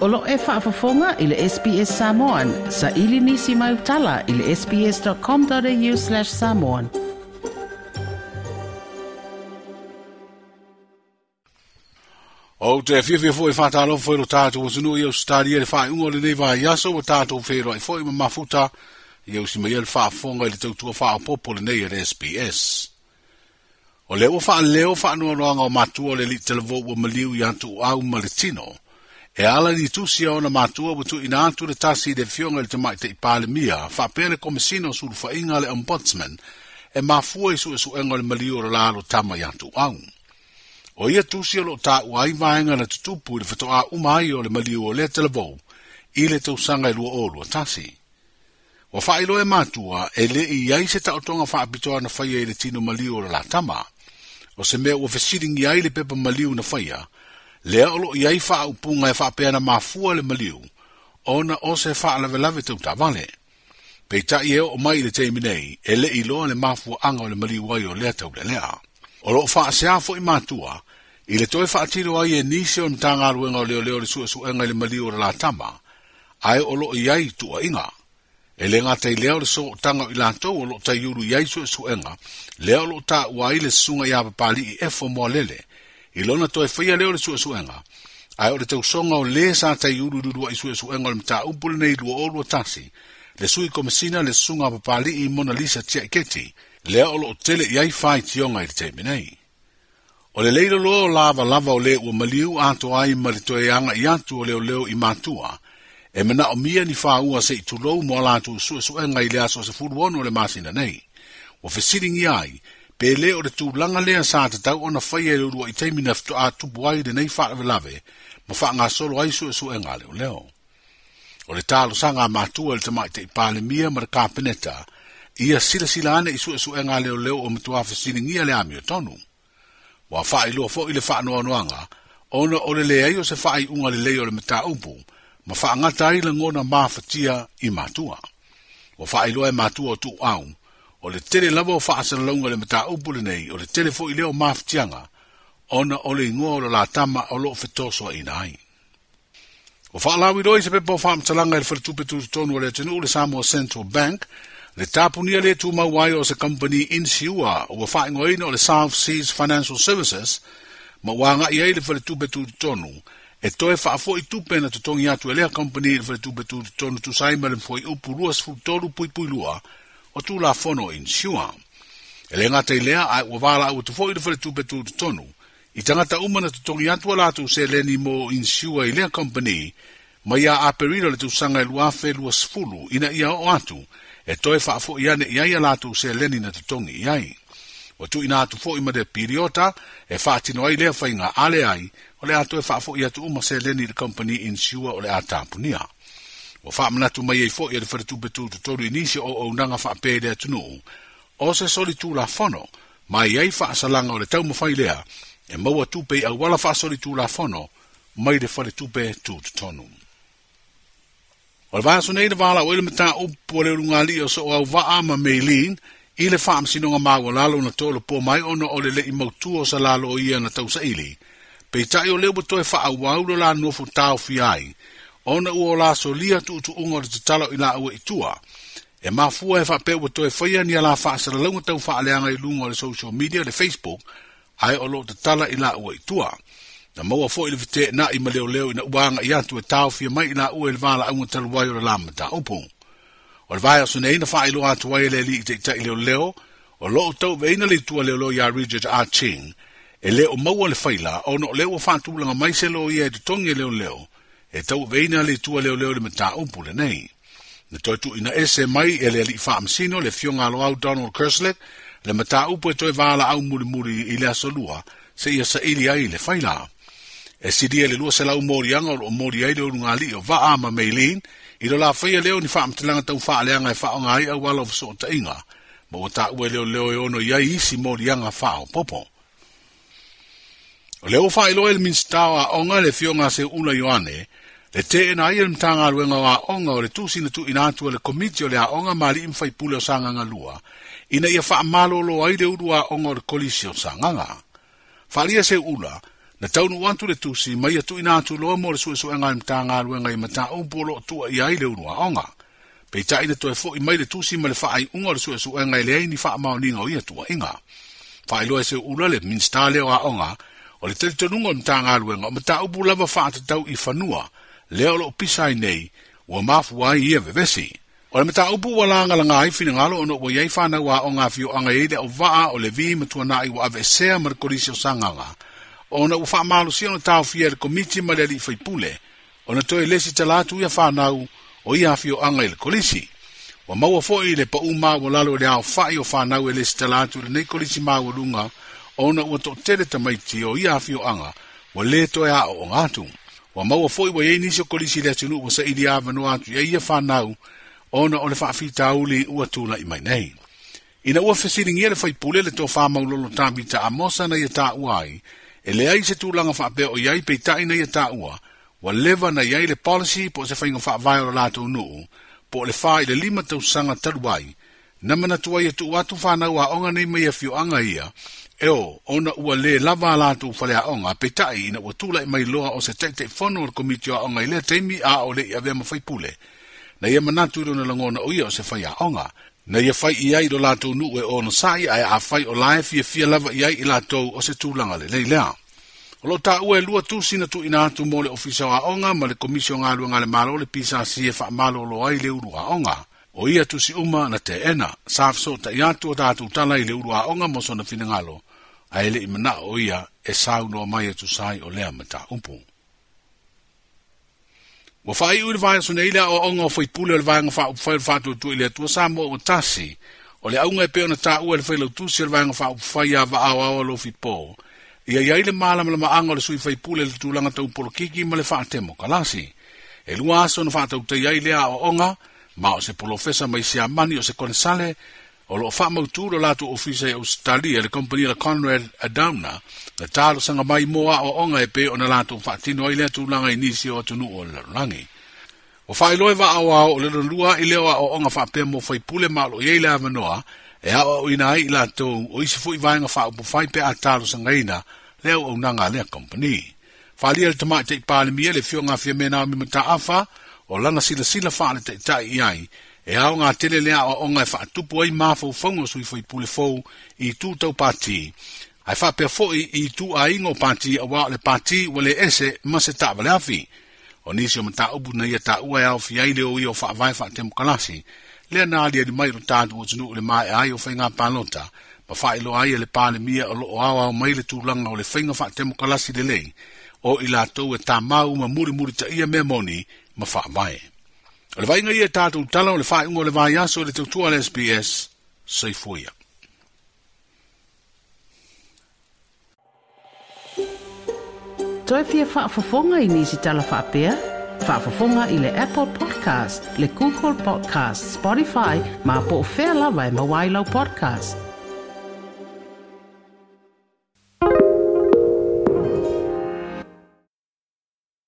O lo e whaafafonga i le SBS Samoan. Sa ili nisi mai utala i le sbs.com.au slash samoan. O te fifi fo i whātalo fo i lo tātou asunu i au stari e le whae ungo le nei vai yaso o tātou whero i fo i ma mafuta i au si mai e le whaafonga i le tautua whaapopo le nei e le SBS. O leo wha leo wha anuanoanga o matua le li televou o maliu i antu au ma le e ala ni tusi ona matua butu ina atu le tasi i le fionga le te mai te ipale mia, whapea le komisina o suru whainga le ombudsman, e mafua isu esu engo le mali o lalo tama i atu au. O ia tusi o lo ta uai vaenga na tutupu le fatoa umai o le mali o le televou, i le tau sanga i lua o lua tasi. O whailo e matua, e le i ai se ta otonga whaapitoa na whaia i le tino mali o la tama, o se mea ua fesiringi ai le pepa mali na whaia, lea olo i ai faa upunga e faa peana mafua le maliu, ona o se faa lave lave tau ta vale. Peita i eo o mai le teiminei, e le i loa le mafua anga o le maliu wai o lea tau le lea. O loo faa se afo i matua, i le toi faa tiro ai e nisi o ntanga aruenga o leo leo le sua suenga le maliu o la tama, ai o loo i ai tua inga. E le ngā tei leo le so o tanga i lantou o loo tai yuru i ai sua suenga, leo loo ta uai le sunga i apapali i efo mo lele, i lona toe faia leo le suʻesuʻega ae o le tausoga o lē sa taiuluilulu ai suʻesuʻega o le mataupu lenei lua olua tasi le sui komasina le susuga a papalii mona lisa tiaʻiketi lea o loo tele i ai faitioga i le taimi nei o le leiloloa o lavalava o lē ua maliu ato ai ma le toeaga i atu o leoleo i matua e manaʻo mia ni faua seʻi tulou mo a latou suʻesuʻega i le aso 6 o le masina nei ua fesiligia ai pele o le tūlanga lea sa te tau ona whai e lorua i teimi na fitu a tupu ai le nei whaa ve lave, ma whaa ngā solo ai su e su e ngā leo leo. O le tālo sa ngā mātua le tamai te ipale mia mara kā peneta, ia sila sila ane i su e su e ngā leo leo o mitu hawha sini ngia le ami o tonu. Wa whaa i lua fo i le whaa noa noanga, ona o le lea i o se whaa i unga le leo le mita upu, ma whaa ngata i le ngona mā whatia i mātua. Wa whaa i lua e mātua o tu aung, o le tele lava o faasalalauga le mataupu lenei o le tele foʻi lea o mafutiaga ona o le igoa o lo latama o loo fetoasoaʻina ai o faalauilo ai se pepa o faamatalaga i le faletupe tulutonu o le atunuu le samoa central bank le tapunia le tumau ai o se company insiua ua faaigoaina o le south seas financial services ma ua agaʻi ai le faletupe tulutonu e toe faafoʻi tupe na totogi atu e lea company i le faletupe tulutonu tusai ma le mafoʻi upu lua sefulu pui puipui lua o tu la fono in siua. E le ngata i lea ai ua wala au tu fōi rewhare tupe tu tonu. I tangata umana tu tongi atua lātu se leni mō in siua i lea company, ma ia aperira le tu sanga i luafe lua ina ia o atu, e toi whaafo i ane iaia lātu se leni na tu tongi iai. O tu ina atu fōi ma de piriota, e whaatino ai lea whainga ale ai, o le atu e whaafo i atu uma se leni le company in siua o le atapunia. Wa faa manatu mai ei fo'i ele faritu betu tutoru inisi o o unanga faa pēle atunu. O se soli tu la fono, mai ei faa salanga o le tau mawhai lea, e maua tupe i awala faa soli tu la fono, mai le fare tupe tu tutonu. O le vaso nei le vala o ele mita upu o le urunga li o so o au vaa ma meilin, i le faa msinonga mawa lalo na tolo po mai ono o le le i mautu o sa lalo o ia na tau sa ili, pe i tae o leo butoe faa wawlo la nofu tau fi ai, ona ua o la solia tuutuʻuga o le tatalo i la itua e mafua e faapea ua toe faia nia la faasalalauga tau faaleaga i luga o le social media le facebook ae o loo tatala i la ua itua na maua foʻi le fetenaʻi ma leoleo ina uaga i atu e taofia mai i la ua i le valaauga talu ai o le lamataupu o le vae asoneaina faailoa atu ai e le alii itaʻitaʻi leoleo o loo tauveina le itua leoleo iā richard arching e lē o maua le faila ona o le ua faatulaga mai se lo ia e totogi e leoleo e tau veina le tua leo leo le mata upu nei. Na toi tu ina ese mai e le li faa msino le fionga lo au Donald Kerslet le mata upu e toi vala au muri muri i le asolua se ia sa ili ai le faila. E si sidia e le lua se lau mori anga o mori ai le urunga li o vaa ama meilin i lo la faya leo ni faa mtilanga tau faa leanga e faa ngai au wala of so ta inga. Mo ta ue leo leo e ono iai isi mori anga faa o popo. O leo wha ilo el minstao a onga le fionga se ula yoane, le te ena ia le mtanga aluenga wa onga o le tu sina tu inatua le komitio le a onga mali imfaipule o sanganga lua, ina ia wha amalo lo ai le urua onga o le kolisi o sanganga. Wha se ula, na taunu wantu le tu si mai atu inatua loa mo le sue sue ngai mtanga aluenga i mata umpolo o tua ia ai le urua onga. Pei ta ina toe fo i mai le tu si ma le wha ai unga le sue sue ngai le ni wha amao ninga o ia tua inga. Wha se ula le minstale o a onga, le minstale o a onga, o le talitonuga o matagaluega o mataupu lava faatatau i fanua lea o loo pisa ai nei ua mafua i ia e vevesi o le mataupu ua lagalaga ai finagalo ona ua iai fanau aʻoga afioaga i ai le ʻovaa o le vi matuanaʻi i aveesea ma le kolisi o sagaga ona ua faamalosia ona tau i le komiti ma le li alii faipule ona toe lesi talatu ia fanau o ia anga i le kolisi ua maua foʻi i le paʻū maua lalo e i le aofaʻi o fanau e lesi talatu i lenei kolisi maualuga ona ua toʻatele tamaiti o ia afioaga ua lē toe aʻo o gatu Wa maua foʻi ua iai nisi o kolisi le atunuu ua saʻili avanoa atu iai ia fanau ona o le faafitauli ua tulaʻi mai nei ina ua fesiligia le faipule le tofā maulolo tabita amosa na ia taʻua ai e leai se tulaga faapea o iai peitaʻi na ia taʻua ua leva na iai le policy po o se faiga faavae o le latou nuu po o le fā le lima tausaga talu ai na mana tua ia tu atu whana ua onga nei mai a e fio anga ia, e o, ona ua le lava la tu whale a onga, pe tai ina ua tula i mai loa o se teite i whanua la komiti o a onga i lea teimi a o le i avea ma whai pule, na ia mana tu iro na langona uia o se whai a onga, na ia whai i ai do la tu nu e ona sai ai a whai o lae fia fia lava i ai i la tau o se tūlanga le lei lea. O lo tā ua e lua tu sina tu ina atu mo le ofisa o a onga, ma le komisio ngā luanga le malo le pisa si e wha malo lo ai le uru a onga. onga o ia tusi uma na te ena sa fso ta iatu o tatu tala i le urua onga mo sona finangalo a ele i mana o ia e sau noa mai atu e sai o lea mata umpu. Wa fai ui rwai sona ilia o onga o fai pule o le vanga fa upfai o fatu tu ilia tua sa mo o tasi o le aunga e peo na ta ua le fai lau tusi o le vanga fa upfai a va au au alo fi po ia ia ile maala malama anga o le sui fai pule le tu langa tau polo kiki ma le fa temo kalasi e lua aso na fa tau te ia ilia o onga o ma o se polofesa mai se amani o se konsale o lo fa mau tu lo latu ofisa e australia le company la conrad adamna le talo sanga mai moa o onga e pe ona latu fa tino ile tu langa inisi o tunu o le langi o fa ilo va awa o le lua ile o o onga fa pe mo fa ipule ma lo ye ile manoa e a o ina i latu o isi fu i vainga fa o fa pe atalo sanga ina le o nanga le company fa lia le tamai te i pale mi ele fionga fiamena o mi mata afa o lana sila sila faa le taitai i ai, e ao ngā tele lea o onga e faa tupu ai mafou whaunga sui fai pule fau i tū tau pāti. Ai faa pia fōi i tū a ingo pāti a wā le pāti wale ese ma se tā wale afi. O nisi o mta ubu na ia tā ua e ao fi ai leo i o faa vai faa temu kalasi, lea nā lia di mai rotātu o tunu ule mai ai o fai ngā pālota, ma faa ilo ai le pāle mia o loo awa o mai le tūlanga o le fai ngā faa temu kalasi de lei, o ila tō e tā mau ma muri muri ta ia me moni, ma fa mai le vai ngai ta e tu tala le fa ngo le vai aso le tu al sps sei foi Toi fia fa fa fonga i nisi tala fa pea fa fa fonga i le apple podcast le google podcast spotify ma po fa la vai e ma wai podcast